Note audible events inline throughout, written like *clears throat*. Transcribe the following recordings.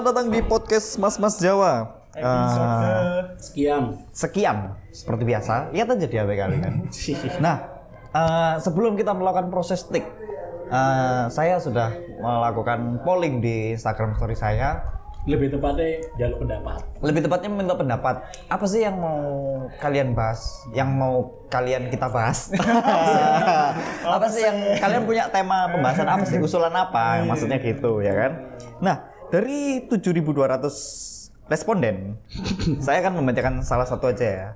Selamat datang di podcast Mas Mas Jawa. Episode Eh, Sekian. sekian seperti biasa. Lihat aja di HP kalian. *laughs* Nah, eh, sebelum kita melakukan proses tik, eh, saya sudah melakukan polling di Instagram story saya. Lebih tepatnya jalur pendapat. Lebih tepatnya minta pendapat. Apa sih yang mau kalian bahas? Yang mau kalian kita bahas? *laughs* apa sih yang kalian punya tema pembahasan apa sih? Usulan apa? Maksudnya gitu ya kan? Nah, dari 7.200 responden, *laughs* saya akan membacakan salah satu aja ya.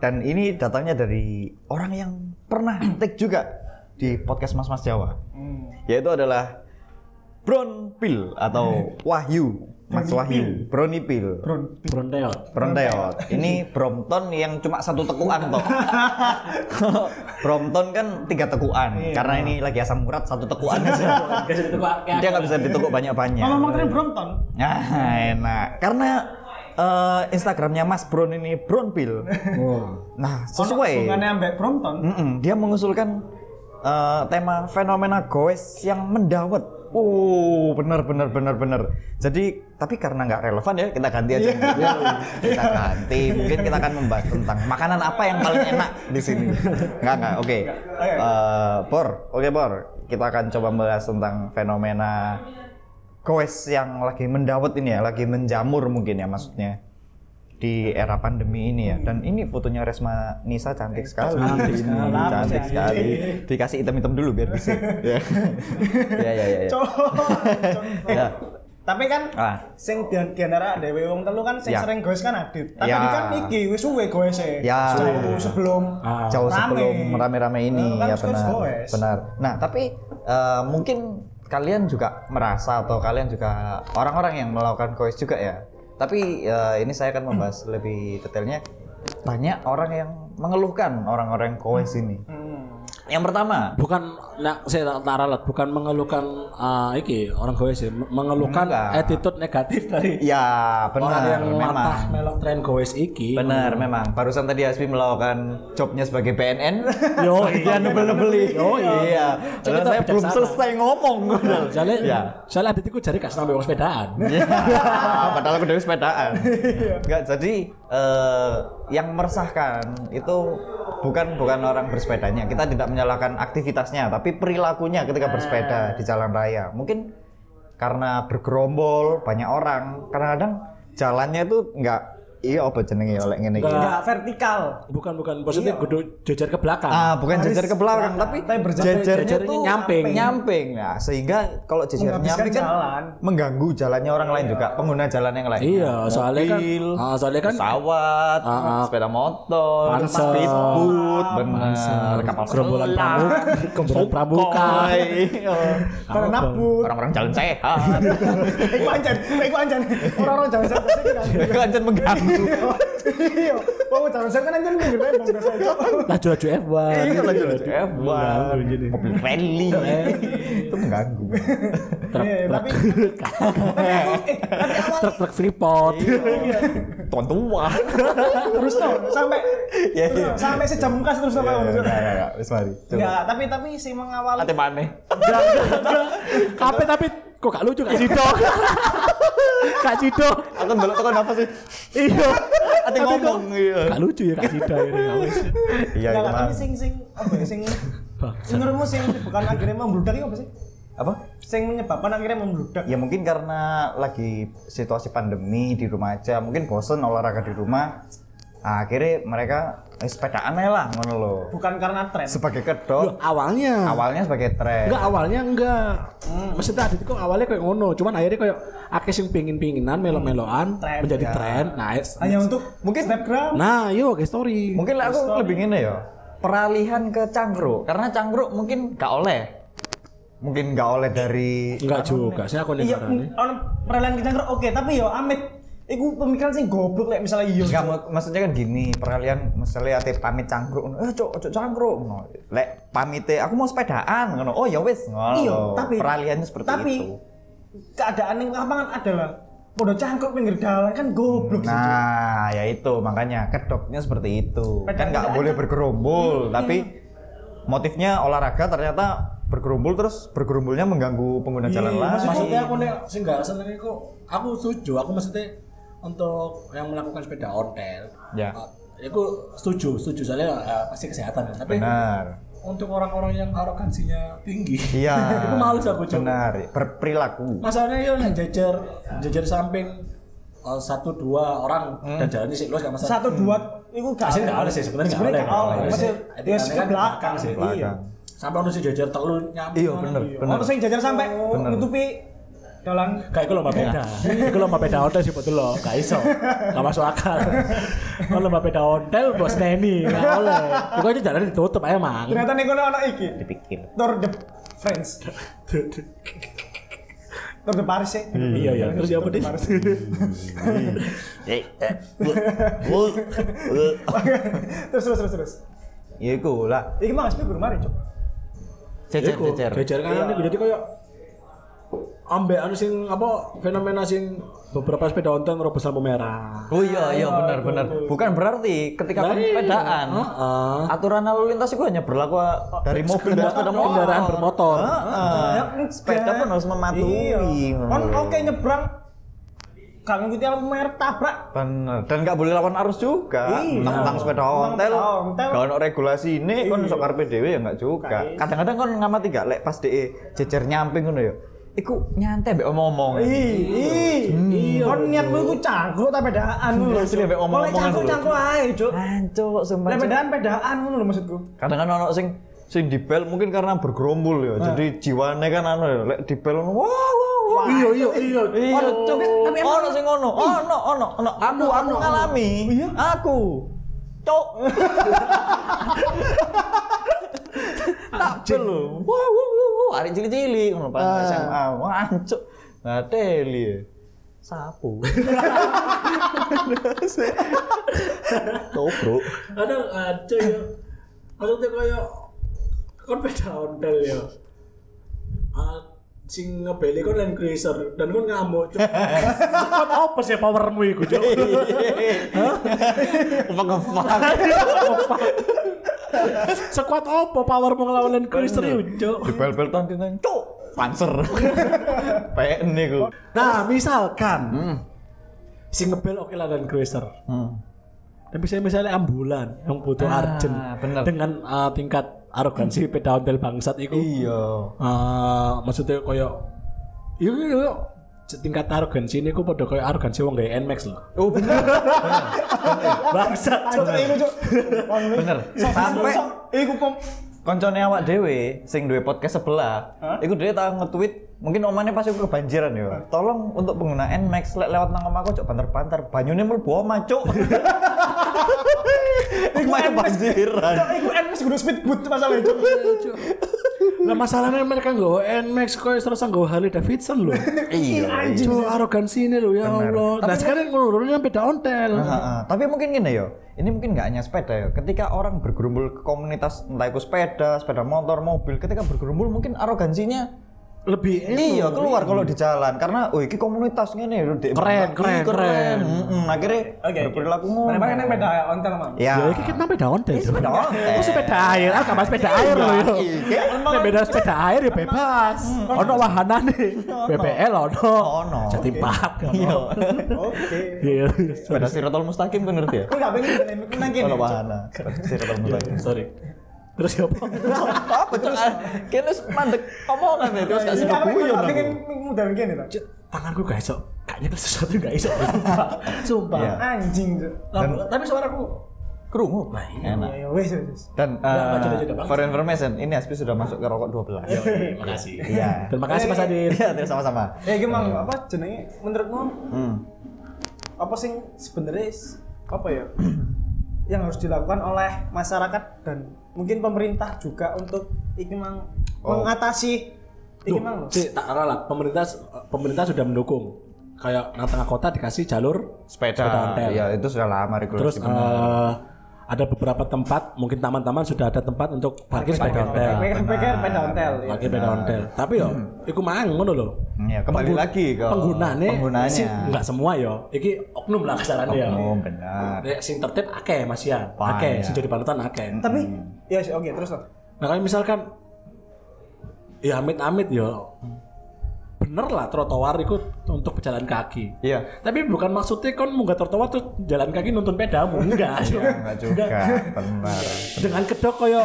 Dan ini datangnya dari orang yang pernah take juga di podcast Mas Mas Jawa. Yaitu adalah Bron Pil atau *laughs* Wahyu. Mas Wahyu, Brony Pil. Bronteot. Bronteot. Ini Brompton yang cuma satu tekuan toh. Kalau *laughs* Brompton kan tiga tekuan. Karena ini lagi asam urat satu tekuan aja. Kasih itu Pak. Dia nggak bisa ditekuk banyak-banyak. Oh, ngomong tren Brompton. Nah, enak. Karena eh, Instagramnya Mas Bron ini Bronpil. Nah, sesuai. Hubungannya ambek Brompton. Mm-mm, dia mengusulkan eh, tema fenomena goes yang mendawet. Oh, benar benar benar benar. Jadi, tapi karena nggak relevan ya, kita ganti aja. kita ganti. Mungkin kita akan membahas tentang makanan apa yang paling enak di sini. Nggak nggak. Oke. Eh, Bor, oke Bor. Kita akan coba membahas tentang fenomena goes yang lagi mendawet ini ya, lagi menjamur mungkin ya maksudnya di era pandemi ini ya. Dan ini fotonya Resma Nisa cantik sekali. Cantik sekali. Cantik Apa sekali. Dikasih hitam-hitam dulu biar bisa. *laughs* ya. ya ya ya. ya. *laughs* Tapi kan Ah. sing di antara dhewe wong telu kan sing Ya. sering goes kan Adit. Tapi Ya. ini kan iki wis suwe goese. Ya. Jauh sebelum Ah. Jauh Rame. sebelum rame-rame ini Kan ya benar. goes. Benar. Nah, tapi eh, mungkin kalian juga merasa atau kalian juga orang-orang yang melakukan goes juga ya. Tapi eh, ini saya akan membahas lebih detailnya. Banyak orang yang mengeluhkan orang-orang goes ini. Hmm. Yang pertama, Bukan, nah, saya tak tak ralat, bukan mengeluhkan ah, iki orang goes ya, mengeluhkan Enggak. attitude negatif dari ya orang benar yang memang. melok tren goes iki. Benar, memang. Barusan tadi Aspi melakukan jobnya sebagai BNN. Yo, dia nebel-nebeli. Yo, iya. Jadi Dan kita saya belum selesai ngomong. Soalnya, Ya. soalnya adit itu jari kasih sampai sepedaan. Padahal aku dari sepedaan. *laughs* Enggak, jadi eh, yang meresahkan itu bukan bukan orang bersepedanya. Kita tidak menyalahkan aktivitasnya, tapi perilakunya ketika bersepeda di jalan raya. Mungkin karena bergerombol banyak orang, kadang-kadang jalannya itu enggak iya apa jenenge oleh ngene iki. Enggak. Vertikal. Bukan, bukan, maksudnya kudu jejer ke belakang. Ah, bukan jejer ke belakang, belakang, tapi tapi berjajar- jejernya tuh nyamping. nyamping. Nah, sehingga kalau jejer nyamping kan jalan. mengganggu jalannya orang lain juga, pengguna jalan yang lain. Iya, soalnya kan- ah, soalnya kan- pesawat, Ah, ah. sepeda motor, Pansel. speedboat, benar, kapal Gerombolan selam, pramuk- *laughs* gerombolan pramuka. Iya. Karena nabut. orang-orang jalan sehat, *laughs* Iku anjan, iku anjan. Orang-orang sini kan. itu aja mengganggu. Iya. Wong sampai kan pinggir itu. Laju-laju F1. Iya, lanjut lanjut F1, Mengganggu jadi. mobil rally, itu mengganggu. Truk, Iya, truk, tapi aku eh freeport. Tuan tua. terus tuh sampai Iya, iya. sampai sejam kas terus sampai ngono. Enggak, enggak, enggak. Wis mari. Enggak, tapi tapi sing mengawali Ate maneh. Kape tapi kok gak lucu Kak Cido. *laughs* Kak Cido. Aku ndelok tekan apa sih? Iya. Ate ngomong iya. Gak lucu ya Kak Cido ini ya wis. Iya, tapi sing sing apa ya sing Bangsat. menurutmu sing bukan akhirnya membludak itu apa sih? Apa? Sing menyebabkan akhirnya membludak. Ya mungkin karena lagi situasi pandemi di rumah aja, mungkin bosen olahraga di rumah. Nah, akhirnya mereka eh, sepedaan aja lah ngono loh. Bukan karena tren. Sebagai Loh, kedok, awalnya. awalnya sebagai tren. Enggak awalnya enggak. Maksudnya tadi kok awalnya kayak ngono, cuman akhirnya kayak akeh sing pingin-pinginan melo-meloan Tren, menjadi ya. tren. Nah, es- Hanya untuk Mungkin- Snapgram. nah, yo kayak story. Mungkin lah aku lebih gini ya. Peralihan ke cangkruk, karena cangkruk mungkin gak oleh. Mungkin gak oleh dari Enggak juga, saya aku Iya, nih. ono peralihan ke cangkruk oke, tapi yo amit Iku pemikiran sing goblok lek misalnya iya. Enggak, mak- maksudnya kan gini, peralihan misalnya ate pamit cangkruk, ngono, eh cok, cok cangkruk, ngono. Lek pamite aku mau sepedaan, ngono. Oh ya wis, ngono. Iya, tapi peralihannya seperti tapi, itu. keadaan yang lapangan adalah podo cangkruk pinggir jalan kan goblok sih. Nah, ya itu makanya kedoknya seperti itu. Kan nggak boleh bergerombol, tapi motifnya olahraga ternyata bergerumpul terus bergerumpulnya mengganggu pengguna jalan lain. maksudnya aku nih sing gak seneng iku aku setuju aku maksudnya untuk yang melakukan sepeda ontel Ya. uh, aku setuju setuju soalnya uh, pasti kesehatan kan tapi Benar. untuk orang-orang yang arogansinya tinggi Iya. *laughs* itu males aku coba Benar. Berperilaku. masalahnya yo yang jajar jajar samping uh, satu dua orang dan jalannya sih luas gak masalah Satu dua itu gak Asli nggak ada sih sebenarnya nggak Sebenarnya ada Masih sih. ya ke kan belakang sih Iya. Sampai ono si jajar telu nyampe Iya bener, bener. Ono sing jajar sampai nutupi dalan Kayak iku lomba beda. Iku lomba beda hotel sih betul loh, gak iso. Gak masuk akal. Kalau lomba beda hotel bos Neni, gak boleh. Iku aja jalan ditutup aja mang. ternyata nih kono ono iki. Dipikir. Tour de France. Tour de Paris sih. Iya iya. Terus ya apa deh? Eh, eh, bu. terus terus terus terus. Ya iku lah. Iki mah ngasih guru mari, Cuk. Cecer cecer. Jajar kan iku jadi kayak ambek anu sing apa fenomena sing beberapa sepeda ontel ngerobos lampu merah. Oh iya iya benar benar. Bukan berarti ketika Nah, iya. pesepedaan Heeh. aturan lalu lintas itu hanya berlaku dari mobil dan sepeda motor. Kendaraan bermotor. Heeh. Ya, enggak. Sepeda pun harus mematuhi. Iya. Kan oke nyebrang. Gak ngikuti lampu merah tabrak. Bener. Dan nggak boleh lawan arus juga. Iya. Tentang sepeda ontel. sepeda ontel. Gak ono regulasi ini kon sok karpe dhewe ya nggak juga. Iya. Kadang-kadang kon ngamati gak lek pas DE jejer nyamping ngono ya. Iku nyantai mbek omong-omong. Ih, ih. Kon niatmu iku cangkruk ta pedaan ngono lho. Asli, ambek Kalau omong-omongan cangkruk dulu. cangkruk ae, Cuk. Ancuk sumpah. Lek pedaan pedaan ngono lho maksudku. Kadang-kadang ono sing sing dibel mungkin karena bergerombol ya. Jadi jiwane kan anu ya lek dibel ngono, wah wah wah. Iya iya iya. Iya, Ono, tapi emang- Ono sing ngono. Ono ono ono. Aku aku ngalami. Iya? Aku. Cuk. *laughs* Tak bel lho. Wah wah wah wah. Arek cilik-cilik ngono pas SMA. Wah ancuk. Nah, teli. ya. Sapu. *laughs* Tobruk. Ada ada ya. Maksudnya kayak kon beda ontel ya. Ah, sing ngebeli kon Land Cruiser dan kon ngamuk. Kon apa sih powermu iku, Cuk? *laughs* Ngepak-ngepak. Sekuat apa powermu ngelawan Land Cruiser iku, Cuk? Di bel-bel tontinan, cuk, panser. *laughs* PN niku. Nah, misalkan si ngebel oke lah Land Cruiser. Hmm. Tapi saya misalnya ambulan yang butuh Ah, urgent bener. dengan uh, tingkat arogansi peda ontel bangsat itu. Iya. Uh, maksudnya koyo iya iya iya. Tingkat arogansi ini aku pada kayak arogansi wong gaya Nmax loh. Oh bener. Iku, Cuk. Wis. Bener. Sampai- iku pom Koncone awak dhewe sing duwe podcast sebelah, iku dhewe tau nge-tweet, mungkin omane pas iku kebanjiran ya. Tolong untuk pengguna Nmax lek lewat nang omahku cuk banter-banter, banyune mlebu omah cuk. Iku banjiran. Iku NMAX kudu speedboat masalahnya, Cuk. Lah masalahnya mereka nggak Nmax kok terus nggak Harley Davidson loh. *laughs* Iya. Cuk arogansi ini loh ya Allah. Nah sekarang ngurunnya beda ontel. Heeh, tapi mungkin gini ya, ini mungkin nggak hanya sepeda ya. Ketika orang bergerumpul ke komunitas entah itu sepeda, sepeda motor, mobil, ketika bergerumpul mungkin arogansinya Lebih iya keluar kalau di jalan karena oh iki komunitas ngene lho Dek. Keren, Ih, keren, keren. Heeh, akhirnya Oke, berperilaku ngono. Mana-mana yang beda ontel, Mam. Ya. Ya, ini kan beda ontel. Sepeda ontel. Oh, sepeda air, ah kamar sepeda air loh yo. Iya. Nek beda sepeda air ya bebas. Ono wahana nih. BBL ono. Ono. Jati Park. Iya. Oke. Iya. Sepeda Sirotol Mustaqim kan ngerti ya? Aku gak pengen nang nang kene. Ono wahana. Sirotol Mustaqim. Sorry. Terus ya apa? Apa cok? Kene mandek omongan ya terus gak sih Aku guyon gak aku. pengen mudahan kene ta. Cuk, Tanganku gak iso. Kayaknya kalau sesuatu gak iso. Sumpah. Iya. Anjing, Tapi suaraku Kerungu. Nah. Enak. Ya wes wes. Dan eh, for information, ini Aspi sudah masuk ke rokok 12. Terima kasih. Iya. Terima kasih Mas Adit. Iya, terus sama-sama. Eh gimana apa jenenge menurutmu Hmm. apa sih sebenarnya apa ya *clears throat* yang harus dilakukan oleh masyarakat dan mungkin pemerintah juga untuk iki mang Oh. mengatasi iki mang lho. Si tak ralat. Pemerintah pemerintah sudah mendukung. Kayak nang tengah kota dikasih jalur Sepeda. ontel. Iya, itu sudah lama regulasi. Terus eh, ada beberapa tempat, mungkin taman-taman sudah ada tempat untuk parkir sepeda ontel. Pikir pikir sepeda ontel ya. Parkir sepeda ontel. Tapi yo, iku mang ngono lho. Iya, kembali lagi ke Penggunane, penggunanya. sing enggak semua yo. Iki oknum lah kasarannya ya. Oh, benar. Nek sing tertib akeh Mas. Banyak. Akeh sing jadi panutan akeh. Tapi ya oke terus. Nah, kalau misalkan ya amit-amit ya bener lah trotoar itu untuk pejalan kaki. Iya. tapi bukan maksudnya kan munggah trotoar terus jalan kaki nuntun pedamu *laughs* enggak. Ya, enggak juga, benar. dengan kedok koyo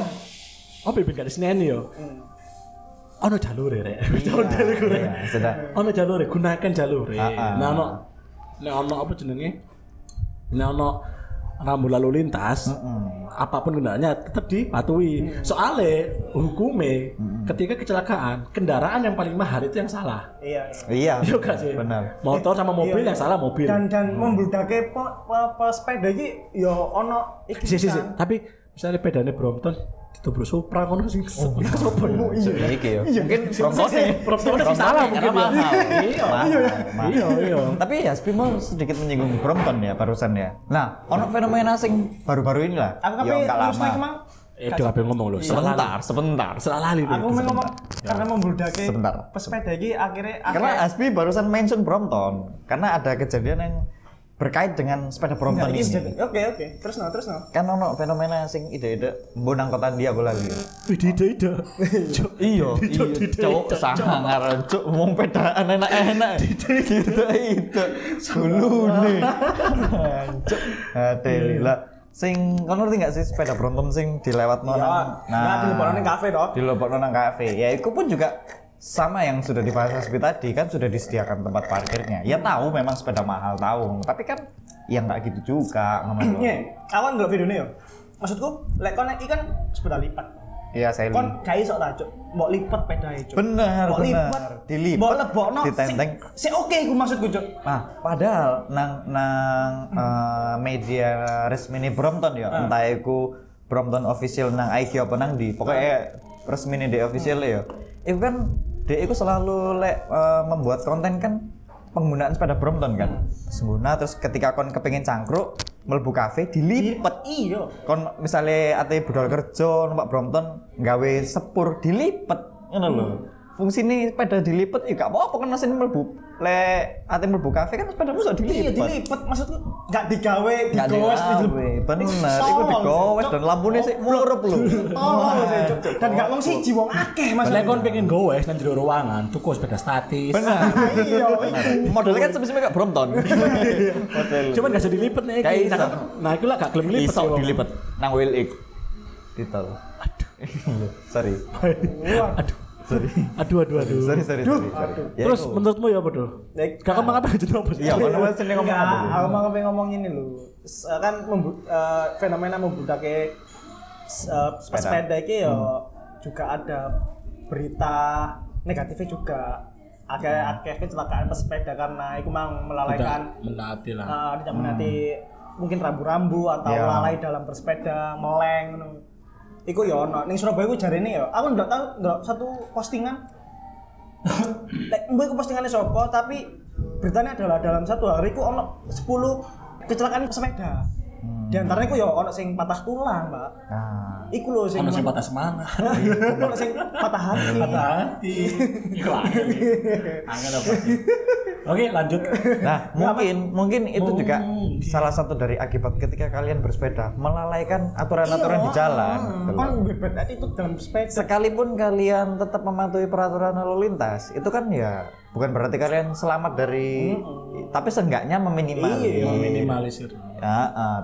oh bebek gak diseneni yo? Ono jalur rek. Jalur jalur rek Iya, sudah. ono jalur gunakan jalur Ah, ah. nah ono. Nek ono apa jenenge? Nek ono rambu lalu lintas apa pun kendaraannya tetap dipatuhi soalnya hukumnya ketika kecelakaan kendaraan yang paling mahal itu yang salah iya iya. *laughs* Iya. Iya sih Benar. motor sama mobil Iya, yang iya. salah mobil dan dan membludake pe, pe, pe sepeda iki ya ono iki si si si kan. tapi misalnya pedane Brompton ditobrak Supra kono sing kesopo ya So, iki ya. Mungkin Brompton Brompton sih salah mungkin ya. mahal. Iya. Mahal, mahal. iya iya Tapi ya Spi mau sedikit menyinggung Brompton ya barusan ya. Nah, ono fenomena sing baru-baru ini lah. aku Ya tapi enggak terus lama. naik Eh, udah kabeh ngomong lho. Sebentar, sebentar. Salah lali aku mau ngomong karena membludake Sebentar. pesepeda iki akhirnya Karena akhirnya- Aspi barusan mention Brompton karena ada kejadian yang berkait dengan sepeda Brompton Nah, ini. iya, jadi- Oke oke, terus no terus no. Kan ono fenomena sing ide-ide mbonang kota dia bola lagi. Ide-ide. *laughs* Iya, Ide, iya, cowok sangar, cuk, wong pedaan enak-enak. Itu, dulu nih. Cuk, adeli lah. Sing, kau ngerti nggak sih sepeda Brompton sing dilewat Ya, nang, nah, di lebaran kafe toh. di Lombok nang kafe. Ya, itu pun juga sama yang sudah dibahas Asbi tadi kan sudah disediakan tempat parkirnya. Ya tahu memang sepeda mahal tahu, tapi kan ya nggak gitu juga ngomong. Nih, awan ndelok videone yo. Maksudku, lek kon iki kan sepeda lipat. Iya, saya Kon gak iso ta, Cuk. Mbok lipat pedae, Cuk. Bener, Mbok bener. lipat. Dilipat, Mbok lebokno. ditenteng. Si oke iku maksudku, Cuk. Nah, padahal nang nang eh, media resmi ini Brompton ya, entah itu Brompton official nang IG apa nang di, pokoknya resmi ini di official ya. Itu kan dia itu selalu lek eh, membuat konten kan penggunaan sepeda Brompton kan. Pengguna terus ketika kon kepengin cangkruk mlebu kafe dilipet. Iya. Kon misalnya ate budal kerja numpak Brompton gawe sepur dilipet ngono lho. Fungsine sepeda dilipet ya gak apa-apa kan mesin mlebu le ate mlebu kafe kan sepeda bisa Iya dilipet. dilipet maksudku gak digawe, digowes digawe. Bener, iku digowes dan lampunya sih murup lho. *laughs* Tolong sih, Cuk. Dan gak wong siji wong akeh Lek maksudku. kon pengen gowes nang jero ruangan, tuku sepeda statis. Bener. Iya, Modelnya kan sebenarnya gak Brompton. *laughs* Model. Cuman gak bisa dilipet nih iki. Nah, iku lah gak gelem lipet. iso dilipet nang wheel X. Ditol. *laughs* Sorry. Aduh. Sorry. Aduh aduh aduh. Sorry, sorry, sorry. sorry. Ya, Terus itu. menurutmu ya apa tuh? Nek- Gak kamu apa jadi apa? Iya, kan wes sini ngomong apa aku mau ngomong ini. S- eh, Kan membu- eh, fenomena membudake s- eh, Sepeda. sepeda iki ya juga ada berita negatifnya juga. Akeh akeh kecelakaan pesepeda karena itu mang melalaikan menaati lah. eh, tidak menati mungkin rambu-rambu atau Iya. lalai dalam bersepeda, meleng ngono. Iku ya ono. Ning Surabaya ku jarene ya. Aku ndak tahu ndak satu postingan *coughs* Lek mbok iku postingannya sapa tapi beritanya adalah dalam satu hari ku ono 10 kecelakaan pesepeda. Di antaranya ku ya ono sing patah tulang, Mbak. Nah, Iku lho sing Ono sing patah semangat. *laughs* ono sing patah hati. Patah hati. Iku angel. Angel apa sih? Oke, lanjut. Nah, mungkin mungkin itu juga Mungkin. salah satu dari akibat ketika kalian bersepeda melalaikan aturan-aturan di jalan. loh. Kan bebet itu dalam sepeda. Sekalipun kalian tetap mematuhi peraturan lalu lintas, itu kan ya bukan berarti kalian selamat dari tapi seenggaknya meminimalis. Meminimalisir. Ya, eh,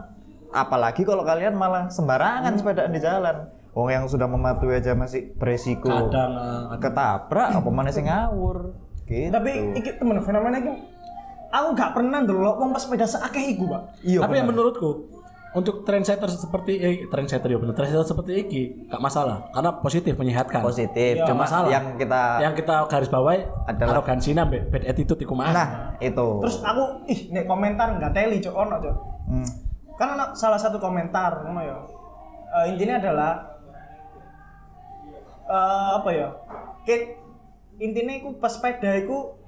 apalagi kalau kalian malah sembarangan sepedaan di jalan. Wong yang sudah mematuhi aja masih beresiko Kadang eh, ketabrak apa mana sing ngawur. Gitu. Tapi iki temen fenomena iki aku gak pernah ndelok wong pas sepeda seakeh iku, Pak. iya. Tapi yang benar. menurutku untuk trendsetter seperti eh, trendsetter ya bener trendsetter seperti ini gak masalah karena positif menyehatkan positif. Cuma masalah. yang kita yang kita garis bawahi Adalah- arogansi bad bad attitude iku mah nah itu. Terus aku ih nek komentar nggak teli cok ono cok. Hmm. Kan ono salah satu komentar ngono ya. Eh, intinya adalah eh, apa ya? Kit intinya iku pas sepeda iku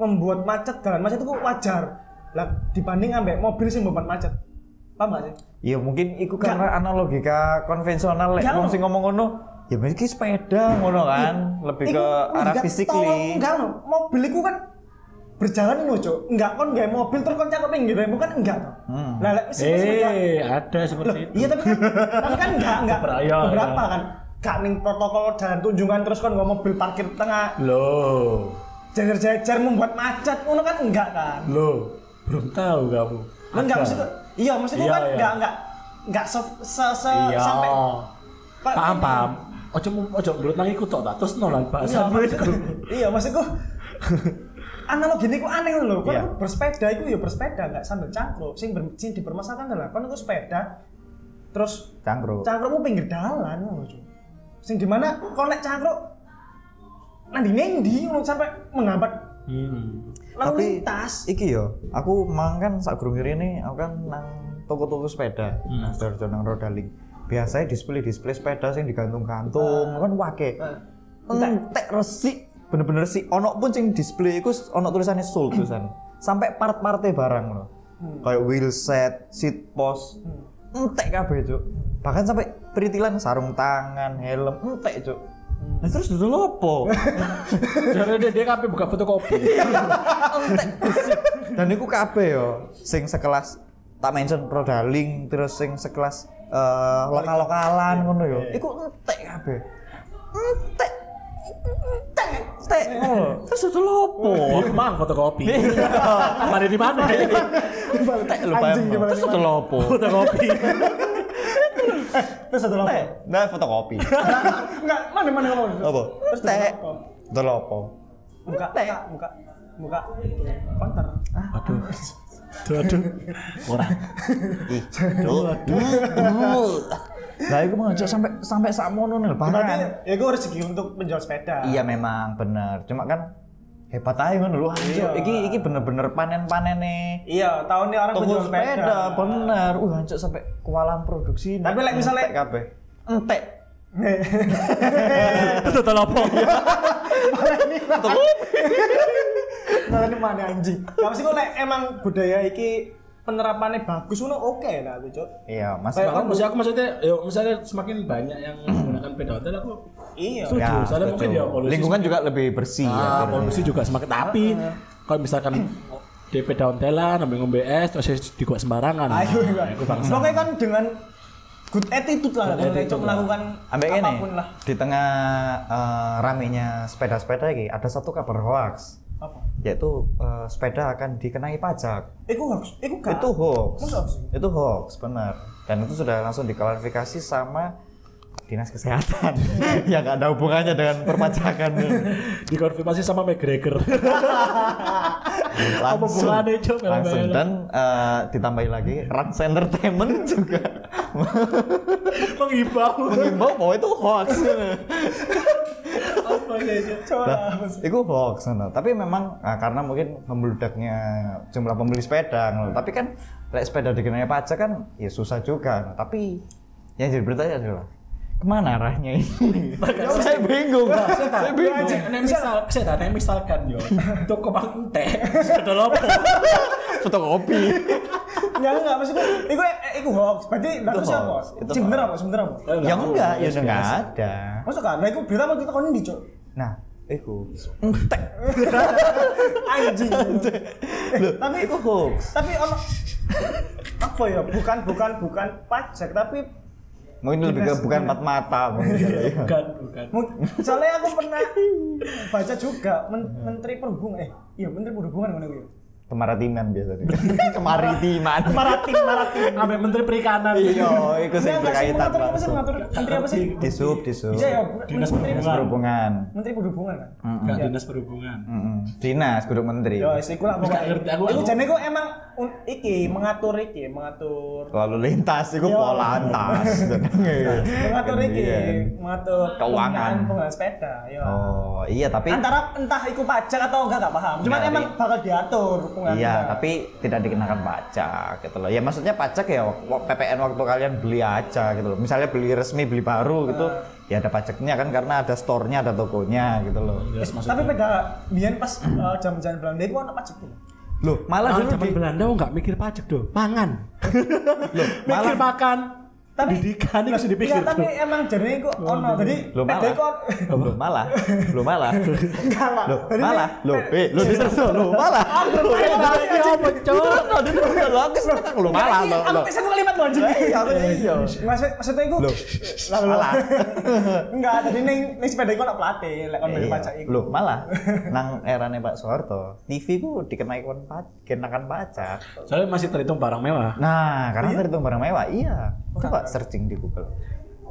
membuat macet jalan macet itu wajar. Lah dibanding ambek mobil sing membuat macet. Paham gak sih? Ya mungkin itu karena analogika konvensional lek wong sing ngomong ngono, ya mesti sepeda ngono kan, lebih ke arah tolong, physically. Enggak no, mobil iku kan berjalan no cok. Enggak kon gawe mobil terus kon cakep pinggir kan enggak no. Hmm. Lek mesin sepeda eh ada seperti itu Iya tapi kan tapi kan enggak enggak Beberapa, iya, beberapa iya. kan. gak ning protokol jalan tunjungan terus kan nggak mobil parkir tengah Loh. jajar-jajar membuat macet ngono kan enggak kan Loh. Belum tahu kamu. Lah enggak maksudku iya maksudku Iya, kan iya. enggak enggak enggak se, se, se Iya. sampai Pak, paham paham. Ojo ojo belut nang iku tok tak terus nolak Iya, bahasa maksudku, iya maksudku *laughs* analogi ini kok aneh loh kan Iya. bersepeda itu ya bersepeda enggak sambil cangkruk sing, ber, sing dipermasalahkan adalah kan sepeda terus Cangkruk. cangkrukmu pinggir dalan ngono Cuk. sing di mana kau naik cangkruk nanti nendi ngono sampai menghambat Hmm. lalu Tapi lintas iki yo, aku mang kan sak gurung ini aku kan nang toko-toko sepeda. Hmm. Nah, sedar nang Rodaling. Biasanya display-display sepeda sing digantung-gantung kan wake. Entek resik, bener-bener sih ono pun sing display iku ono tulisannya sold tulisan. Sampai part-parte barang loh. Kayak wheel set, seat post. Entek kabeh, Cuk. Bahkan sampai peritilan sarung tangan, helm, entek, Cuk. Nah, terus dulu apa? *laughs* Jadi dia dia kabeh buka fotokopi. *laughs* entek bersih. Dan iku kabeh yo sing sekelas tak mention Prodaling terus sing sekelas eh, lokal-lokalan ngono yo. Iku entek kabeh. Entek. Entek. Entek. ngono. Terus itu lopo? Mang fotokopi. Mari di mana? Di Pak. mana Terus itu lopo? Fotokopi. *laughs* terus satu Entek. lopo Nah, fotokopi. *laughs* enggak mana mana kamu Apa? terus lopo Itu lopo? buka buka buka buka counter Aduh. Aduh, aduh. Ora. Ih, aduh, aduh. Lah iku mau aja sampai sampai sakmono nih berarti bahkan. ya gue rezeki untuk menjual sepeda Iya memang bener. Cuma kan hebat aja kan lu. Iya. Iki iki bener-bener panen-panen nih. iya tahun ini orang menjual sepeda, sepeda, bener. Uh, hancur sampai kewalahan produksi. Tapi like misalnya- Entek kabeh. Entek. Itu apa? Nah, ini mana anjing? Gak mesti kok emang budaya iki penerapannya bagus ngono oke lah aku cok. Iya, Mas. Kayak Bahkan maksud aku maksudnya, ya misalnya semakin banyak yang menggunakan sepeda hotel aku Iya. setuju. Ya, Soalnya mungkin ya polusi Lingkungan juga lebih bersih ya. Ah, akhirnya. polusi juga semakin tapi kalau misalkan DP daun telan ngombe ngombe es terus di gua sembarangan. Ayo, Nah, bangsa. Pokoknya kan dengan good attitude lah, Good kalau attitude cok lah. melakukan Ambek ini apa pun lah. di tengah eh, ramenya sepeda-sepeda ini ada satu kabar hoax Apa? yaitu eh, sepeda akan dikenai pajak. Iku hoax. Itu hoax. Masa hoax? Itu hoax, benar. Dan itu sudah langsung diklarifikasi sama dinas kesehatan *laughs* yang ada hubungannya dengan perpajakan. *laughs* Dikonfirmasi sama McGregor. *laughs* Apa langsung, Cok? langsung dan eh, ditambahi lagi Rans Entertainment juga Mengimbau. mengimbau bahwa itu hoax. Ya? Coba. Nah, itu hoax no. tapi memang ah, karena mungkin membeludaknya jumlah pembeli sepeda no. tapi kan lek sepeda dikenai pajak kan ya susah juga no. tapi yang jadi bertanya adalah ke mana arahnya ini *laughs* saya bingung saya bingung Nek misal, saya tak nek misalkan yo. Toko bang entek. Sudah lopo. fotokopi Ya enggak maksudku, iku eh, iku hoax. Berarti enggak Itu tahu siapa. hoax, itu bener hoax. apa? Bener apa? yang enggak ya enggak ada Masuk kan? Nah, iku berita mau kita kondi, Cok. Nah itu entek *laughs* Anjing. Eh, tapi itu hoax tapi ono apa ya? Bukan bukan bukan pajak, tapi mungkin lebih ke bukan empat mata mungkin ya. Bukan, bukan. Soalnya aku pernah baca juga Men- Menteri Perhubungan eh iya Menteri Perhubungan mana gue kemaritiman biasanya. *laughs* Kemaritiman. Maratin maratin Sampai Menteri Perikanan. iya itu sih sih berkaitan mengatur apa sih mengatur menteri apa sih? Di sub di sub iya ya Dinas Perhubungan. perhubungan. Menteri Perhubungan kan Enggak dinas perhubungan. Dinas kudu menteri. Ya iku lah Enggak pokoknya. ngerti, aku- iku aku- jane kok emang iki mengatur iki mengatur lalu lintas itu Iya. polantas mengatur iki Iya. mengatur Keuangan. penggunaan penggunaan sepeda oh iya tapi antara entah iku pajak atau enggak enggak paham. Cuman Enggak, emang bakal diatur penggunaan iya tapi tidak dikenakan pajak gitu loh ya maksudnya pajak ya PPN waktu kalian beli aja gitu loh misalnya beli resmi beli baru gitu ya ada pajaknya kan karena ada store-nya ada tokonya gitu loh Yes, Eh, maksudnya. tapi beda biyen pas eh, zaman-zaman Belanda itu ono pajak tuh loh malah Ah, dulu zaman di Belanda enggak mikir pajak do. Mangan. loh, *laughs* Mikir malah makan. Tapi Pendidikan itu Iya, dipikir. tapi emang jadi kok ono. Jadi Lo malah, lo malah, lo malah, *laughs* lo Jadi malah, lo, eh, lo diterus lo malah, lo Ini apa, Cok? lo diterus lo aku sekarang lo malah lo Aku lo. tes satu kalimat lo anjing. Iya, aku iya. Maksud maksudnya iku Lo, malah. *laughs* enggak, tadi ning ning sepeda iku ono pelatih, lek kon Iya. pajak iku. Lo malah, *laughs* nang erane Pak Soeharto, TV ku dikenai kon pajak, kenakan pajak. Soalnya masih terhitung barang mewah. Nah, karena terhitung barang mewah, iya. Coba searching di Google.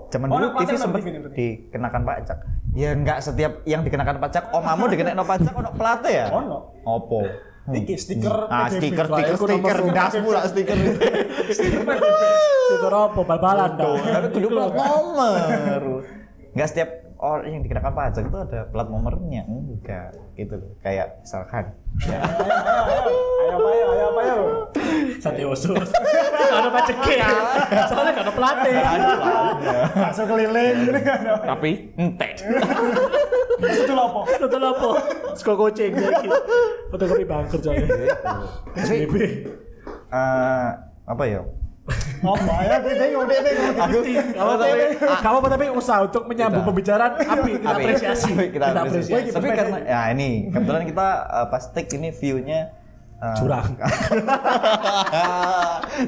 Zaman Oh, dulu nah, TV sempat dikenakan pajak. Ya enggak setiap yang dikenakan pajak, omamu dikenain pajak ono plate ya? Ono. Opo? Iki stiker Ah, PDB. stiker, stiker, stiker, satu. dasmu lah stiker. *laughs* Stiker apa? Bal-balan. Tapi kudu plat nomor. Enggak setiap orang yang dikenakan pajak itu ada plat nomornya, enggak gitu loh. Kayak misalkan Ayo apa ayo, ayo apa ayo. Sate usus. Ada paceknya. Soalnya gak ada pelatih. Masuk keliling gini kan. tapi entek. Terus itu lho apa? Total apa? Sko kucing lagi. Fotokopi bangker soalnya. Tapi eh apa ya? Apa ya? Bingung, bingung. Aku Kamu tapi kamu apa tapi usaha untuk menyambung pembicaraan api kita apresiasi. Kita apresiasi. Tapi karena ya ini kebetulan kita uh, pas take ini view-nya uh, Curang. *laughs*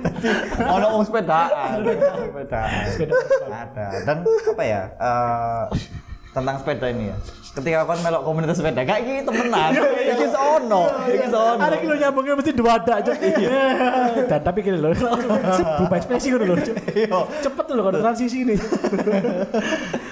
Tadi ono wong sepedaan, sepedaan. Sepeda. Ada. Dan apa ya? eh, tentang sepeda ini ya. Ketika kon melok komunitas sepeda, kayak iki temenan. Iki sono, iki sono. Ada kilo nyambungnya mesti dua ada aja. Dan tapi gini loh, berubah ekspresi gitu loh. Cepet loh kalau transisi ini.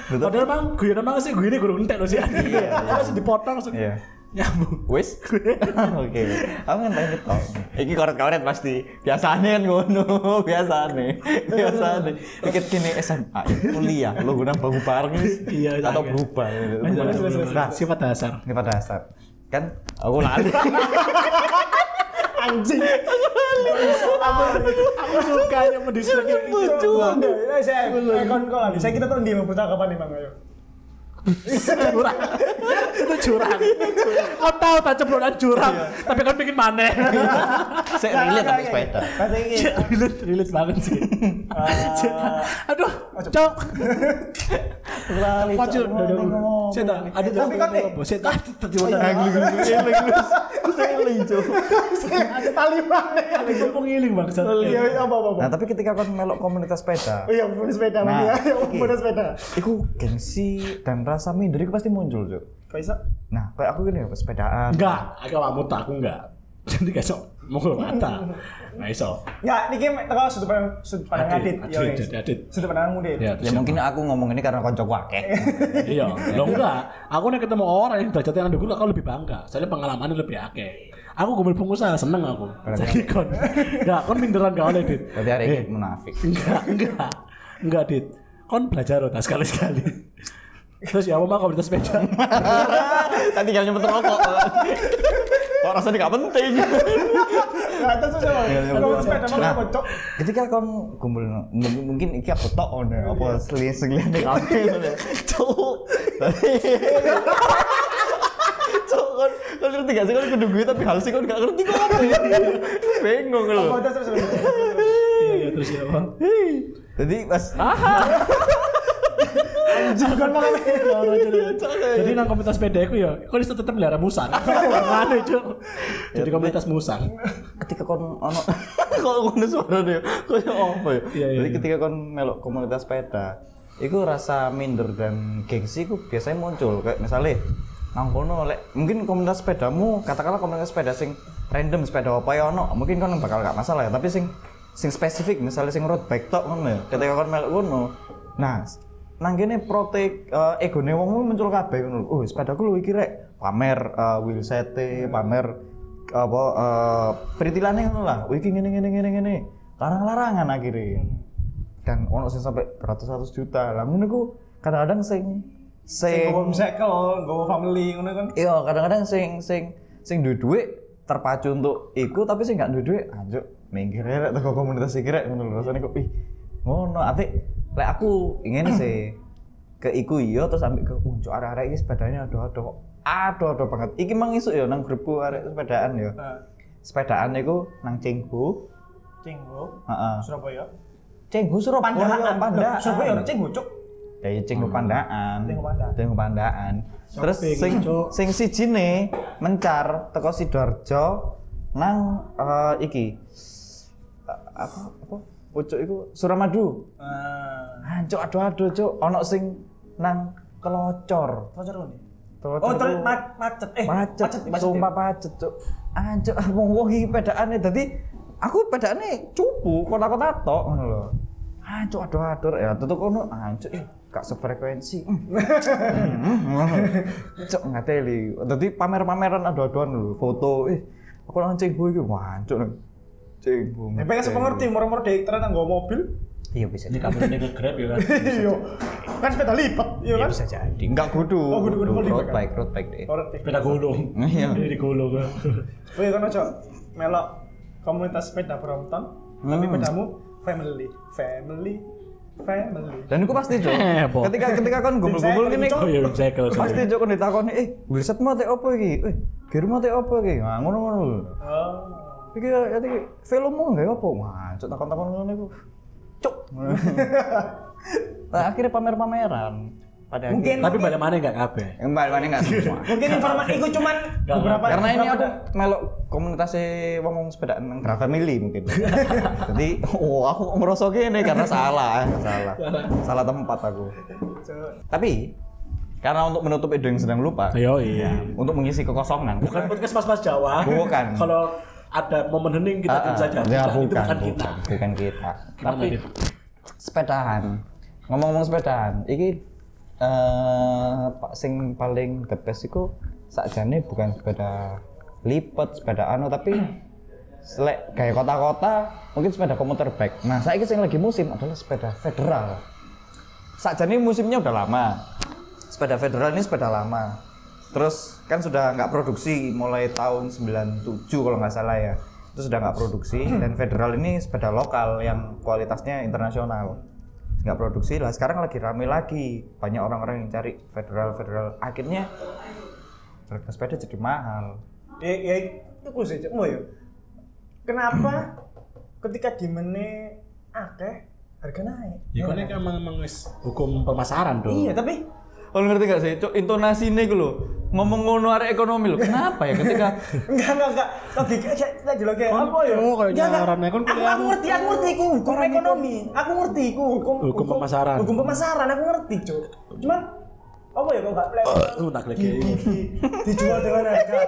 Padahal bang, gue nama sih gue ini gue entek loh sih. Iya. Langsung dipotong langsung Iya. nyambung. Wis? *laughs* Oke. Aku ngenteni ketok. Iki koret-koret pasti. Biasane kan ngono, *laughs* biasane. Biasane. Dikit gini SMA, kuliah, lo guna bangun bareng Iya, atau berubah. Nah, sifat dasar. Pada dasar. Kan aku lali. *laughs* Anjing. Aku suka yang mendiskusikan. Curang. Ya saya eh, kon kok lagi. Saya kita tuh di percakapan nih Bang ayo. Curang itu curang. Kau tahu tak cemburuan curang tapi kau bikin mana Saya relate sama sepeda. Relate relate banget sih. Ah, aduh cok. Lali. Saya tak ada Tapi kan, eh, tali mana? bang Iya, iya, apa apa. Nah, tapi ketika kon melok komunitas sepeda, Oh iya, punya sepeda, Nah. Iya, punya sepeda. iku gengsi dan rasa minder iku pasti muncul, Cuk. Kok iso? Nah, kayak aku gini sepedaan. enggak agak kamu tak aku enggak *laughs* jadi kayak sok mukul mata nggak iso Enggak, niki teko sudut pandang sudut pandang Adit, Adit. Adit. Sudut pandangmu, Dit. ya Ya mungkin aku ngomong ini karena koncoku akeh. *laughs* iya lo enggak aku nih ketemu orang yang derajat yang ada gue aku lebih bangga soalnya pengalamannya lebih akeh aku gue pengusaha seneng aku jadi kon enggak kon minderan gak oleh dit Berarti hari Eh, ini munafik. enggak enggak enggak dit kon belajar rota sekali sekali terus ya apa mah komunitas sepeda *laughs* Tadi tinggal nyempet rokok. *laughs* Kok rasanya gak penting. *laughs* Terus sama. Kalau sepeda Nah, ketika kon kumpul mungkin, mungkin iki aku tok ono apa seling selingane kabeh ngono. Cuk. Cuk kon kon ngerti gak sih kon kudu gue tapi hal sih kon gak ngerti kok apa. Bingung Oh, lho. terus terus. terus. iya iya terus ya bang Jadi pas Anjing kan *laughs* jadi nang komunitas sepeda aku ya kok bisa tetap melihara musang *laughs* mana cuk. Jadi komunitas musang ketika kon ono *laughs* kalau ngono suarane? Koyo apa ya. Jadi ketika kon melok komunitas sepeda, iku rasa minder dan gengsi iku biasanya muncul. Kayak misalnya nang kono lek mungkin komunitas sepedamu katakanlah komunitas sepeda sing random sepeda apa ya ono mungkin kon bakal gak masalah ya. Tapi sing sing spesifik misalnya sing road bike tok ngono ya. Ketika kon melok kono nah nang kene protek uh, egone wong muncul kabeh ngono oh sepedaku lu iki rek pamer uh, wheel sete pamer apa uh, perintilannya ngono lah. Wih iki ngene ngene ngene ngene. Larang-larangan akhirnya dan ono sing sampai beratus-ratus juta. Lah ngono ku kadang-kadang sing Sing gowo cycle, gowo family ngono kan. iya kadang-kadang sing sing sing duwe duit terpacu untuk iku tapi sing gak duwe duit anjuk minggir rek teko komunitas iki rek ngono lho. Rasane kok ih ngono ati lek aku ingin sih. Ke iku iya terus ambil ke unjuk arek-arek iki sepedanya aduh-aduh aduh-aduh banget. Iki mang isuk ya nang grupku arek sepedaan ya. Sepedaan iku nang Cinggu Cinggo, heeh. Surabaya. Cenggu Surabaya Pandaan, pandaan. Surabaya cenggu cuk. Ya ya cenggu pandaan. Cenggu pandaan. Cenggu pandaan. Terus sing sing sijine mencar teko Sidoarjo nang eh, iki. Eh, apa apa pucuk iku Suramadu. Ah, Hancuk aduh-aduh cuk ono sing nang kelocor. Kelocor Oh, terus ma- macet. Eh, macet, macet. sumpah macet cuk. Hancuk *laughs* wong wong iki pedakane dadi aku pedakane cupu kota-kota tok ngono lho. Hancuk aduh-aduh ya tutup kono hancuk eh gak sefrekuensi. *laughs* Cuk ngateli. Dadi pamer-pameran aduh-aduhan lho, foto eh aku nang cenggu iki wancuk cenggu. Ya pengen sepengerti moro-moro dek ternyata nggo mobil. Iya bisa. Ini kamu ini nge-grab ya kan. *laughs* Iya. Kan sepeda lipat, iya kan? bisa jadi. Enggak kudu. Oh, kudu- kudu road lipat, kan? bike, road bike deh. Sepeda gulung. Iya. Ini digulung kan. Oh iya kan aja melok komunitas sepeda Brompton. Tapi Hmm. pedamu family, family, family. Dan aku pasti cok. Heboh. *laughs* ketika ketika kan gumpul-gumpul gini. Oh iya, cycle. pasti cok kan ditakoni, eh wheelset mau teh apa iki? Eh gear mau teh apa iki? Nah ngono-ngono. Oh. Iki ya iki film mau nggak apa? Wah, takon-takon ngono iku. Cok. Nah, *laughs* akhirnya pamer-pameran. Pada Mungkin Tapi balik mana enggak kabeh. balik mana nggak semua. *laughs* mungkin informasi itu cuman beberapa Karena ini aku melok komunitasnya wong sepedaan nang Gra Family mungkin. *laughs* Jadi, oh aku merasa gini karena salah, salah, salah tempat aku. Tapi karena untuk menutup ide yang sedang lupa, Ayo iya. untuk mengisi kekosongan. Bukan podcast mas-mas Jawa. Bukan. Kalau ada momen hening kita Ah, tim ah. saja. Ya, Bukan, bukan, itu bukan kita. bukan, kita. Gimana, Tapi Dit? sepedahan. Ngomong-ngomong sepedahan, iki eh pak sing paling the best iku sakjane bukan sepeda lipat, sepeda anu tapi selek kayak kota-kota mungkin sepeda komuter bike. Nah, saya sing lagi musim adalah sepeda federal. Sakjane musimnya udah lama. Sepeda federal ini sepeda lama. Terus kan sudah nggak produksi mulai tahun 97 kalau nggak salah ya. Itu sudah nggak produksi *clears throat* dan federal ini sepeda lokal yang kualitasnya internasional. Nggak produksi lah. Sekarang lagi rame lagi. Banyak orang-orang yang cari federal federal. Akhirnya harga sepeda jadi mahal. Ya, ya itu sih, Cok. Mau ya. Kenapa ketika dimene akeh harga naik? Ya kan ini emang emang hukum pemasaran dong. Iya, tapi Kalau ngerti gak sih, Cuk, intonasi ini lho. Ngomong ngono arek ekonomi lho. Kenapa ya ketika *laughs* enggak enggak enggak logika kayak tadi lo kayak apa ya? oh, kayak Enggak, enggak. nyaran, ya, kon aku, kuliah aku ngerti, aku ngerti iku hukum ekonomi. Aku ngerti iku hukum Hukum pemasaran. Hukum pemasaran aku ngerti, Cuk. Cuman apa ya kok enggak *laughs* di- dijual dengan harga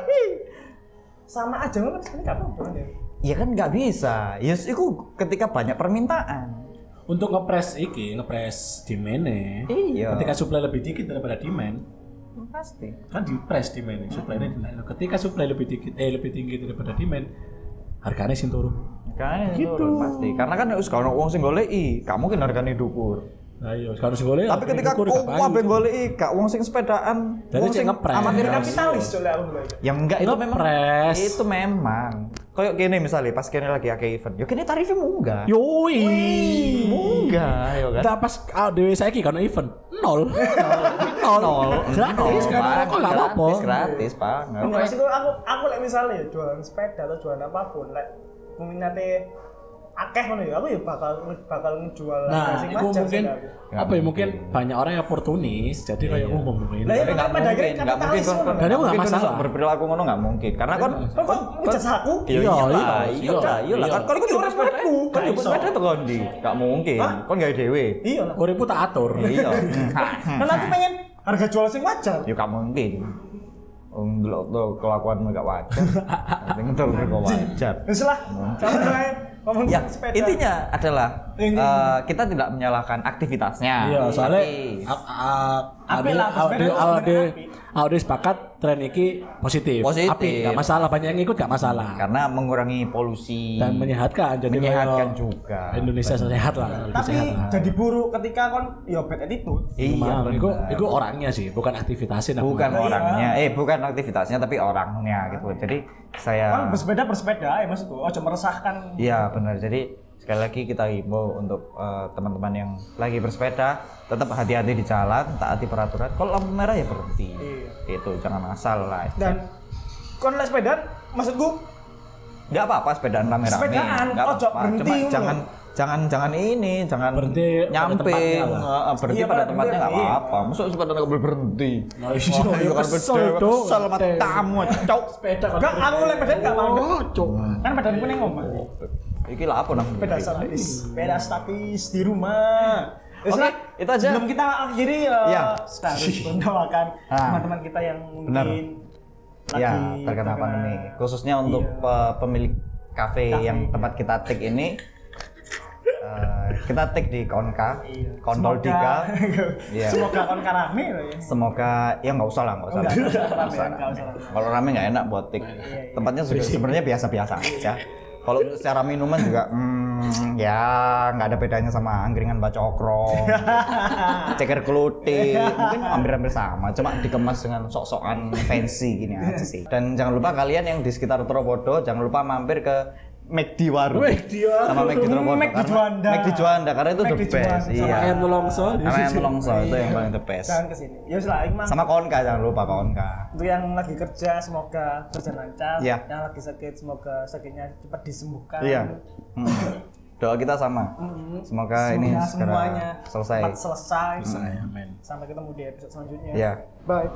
sama aja kan sebenarnya enggak apa-apa kan ya. Ya kan nggak bisa. Yes, itu ketika banyak permintaan. Untuk ngepres iki, ngepres demand Iya. Ketika supply lebih dikit daripada demand, Pasti. kan di press demand supply dinaik. Ketika supply lebih dikit eh lebih tinggi daripada demand, harganya sing turun. Kan turun pasti. Karena kan harus kalau uang sing goleki, gak mungkin harganya dukur. Ayo, sekarang sing golek. Tapi ketika kau kabeh goleki, gak uang sing sepedaan, wong cek sing ngepres. amatir. Kapitalis lek aku yang enggak itu memang itu memang kayak gini misalnya pas kene lagi akeh event yo kene tarifnya munggah Yoi. munggah yo kan Nah, pas ah, dewe saiki kan event nol. *laughs* Nol. nol Gratis kan Pak. kok enggak apa-apa. gratis gratis banget Enggak sih aku aku lek misalnya ya jualan sepeda atau jualan apa pun lek peminatnya akeh ngono ya aku ya bakal bakal ngejual Nah, itu wajar mungkin sih aku. Nggak apa ya mungkin mungkin. banyak orang yang oportunis jadi kayak umum ini. Lah, iya, tapi nggak pada akhirnya mungkin nggak mungkin kapitalis kon ngono. Dan aku nggak mungkin masalah. berperilaku ngono nggak mungkin karena kon Kok kok ngejat aku? Iya, Iya, iya, iya, iya, iya, iya, lah, iya lah. iya. Kan kalau jual orang sepeda, kan Nggak iso. sepeda tuh kondi, nggak mungkin. Hah? Kon gak dewe. Iya lah. Uripku tak atur. Iya. Kan aku pengen harga jual sing wajar. Ya gak mungkin. Dulu tuh kelakuanmu gak wajar. Penting tuh gak wajar. Wis lah. Ae ngomong Ya, sepeda. intinya adalah Ini- eh, kita tidak menyalahkan aktivitasnya. Iya, soalnya Tapi- a- a- Apik ade lah, ade sepeda ade ade sepakat tren iki positif. Positif. Apik, gak masalah banyak yang ikut gak masalah. karena mengurangi polusi Dan menyehatkan jadi menyehatkan juga. Indonesia sehat lah, Tapi sehat lah. jadi buruk ketika kon ya bad attitude. Iya, itu itu orangnya sih, bukan aktivitasnya. aku bukan Iya. orangnya, eh bukan aktivitasnya tapi orangnya gitu. Jadi Kan saya bersepeda bersepeda ya maksudku. Ojo meresahkan. Iya benar. Jadi sekali lagi kita himbau untuk eh, teman-teman yang lagi bersepeda tetap hati-hati di jalan, taati peraturan. Kalau lampu merah ya berhenti. Iya. Itu jangan asal lah. Dan kon lek sepeda maksudku Nggak apa-apa sepedaan rame-rame. Sepedaan, Nggak ojo apa-apa. berhenti Cuma jangan jangan jangan ini jangan Berhenti pada eh, berhenti Iya, pada pada tempatnya nggak iya. apa-apa maksud sepeda nggak boleh berhenti Nah, iya, iya, kan kesel dong, kesel sama tamu cok sepeda Enggak, aku lek badan enggak mau. Oh, cok Kan badanku ning omah. Iki lah apa nah Sepeda statis, sepeda statis di rumah. Ya Oke, sudah, itu aja. Sebelum kita akhiri, uh, Iya. kita harus *laughs* mendoakan teman-teman kita yang Benar. mungkin ya lagi terkena pandemi khususnya untuk Iya. pe- pemilik kafe Kafe. yang tempat kita take ini *laughs* eh, kita take di Konka Iya. Kontol Dika *laughs* Iya. Semoga kon karame loh ya. semoga ya nggak usah lah nggak usah Enggak, lah. enggak usah rame, rame. kalau rame nggak enak buat take iya. tempatnya sebenarnya biasa-biasa aja kalau secara minuman juga hmm, ya nggak ada bedanya sama angkringan bacokro *laughs* ceker keluti. Mungkin hampir-hampir sama cuma dikemas dengan sok-sokan fancy gini aja sih. Dan jangan lupa kalian yang di sekitar Tropodo jangan lupa mampir ke McD Warung McD Warung. sama McD Tropodo McD karena Juanda. McD Juanda karena itu the McD best Juanda. iya sama ayam melongso sama ayam itu yang paling the best Jangan ke sini. Ya sudah, emang sama Konka jangan lupa Konka untuk yang lagi kerja semoga berjalan lancar. Iya. Yang lagi sakit semoga sakitnya cepat disembuhkan. Iya. Hmm. Doa kita sama. Mm. Semoga, ini Semoga segera semuanya selesai. cepat selesai. saya men Sampai ketemu di episode selanjutnya. Iya. Bye.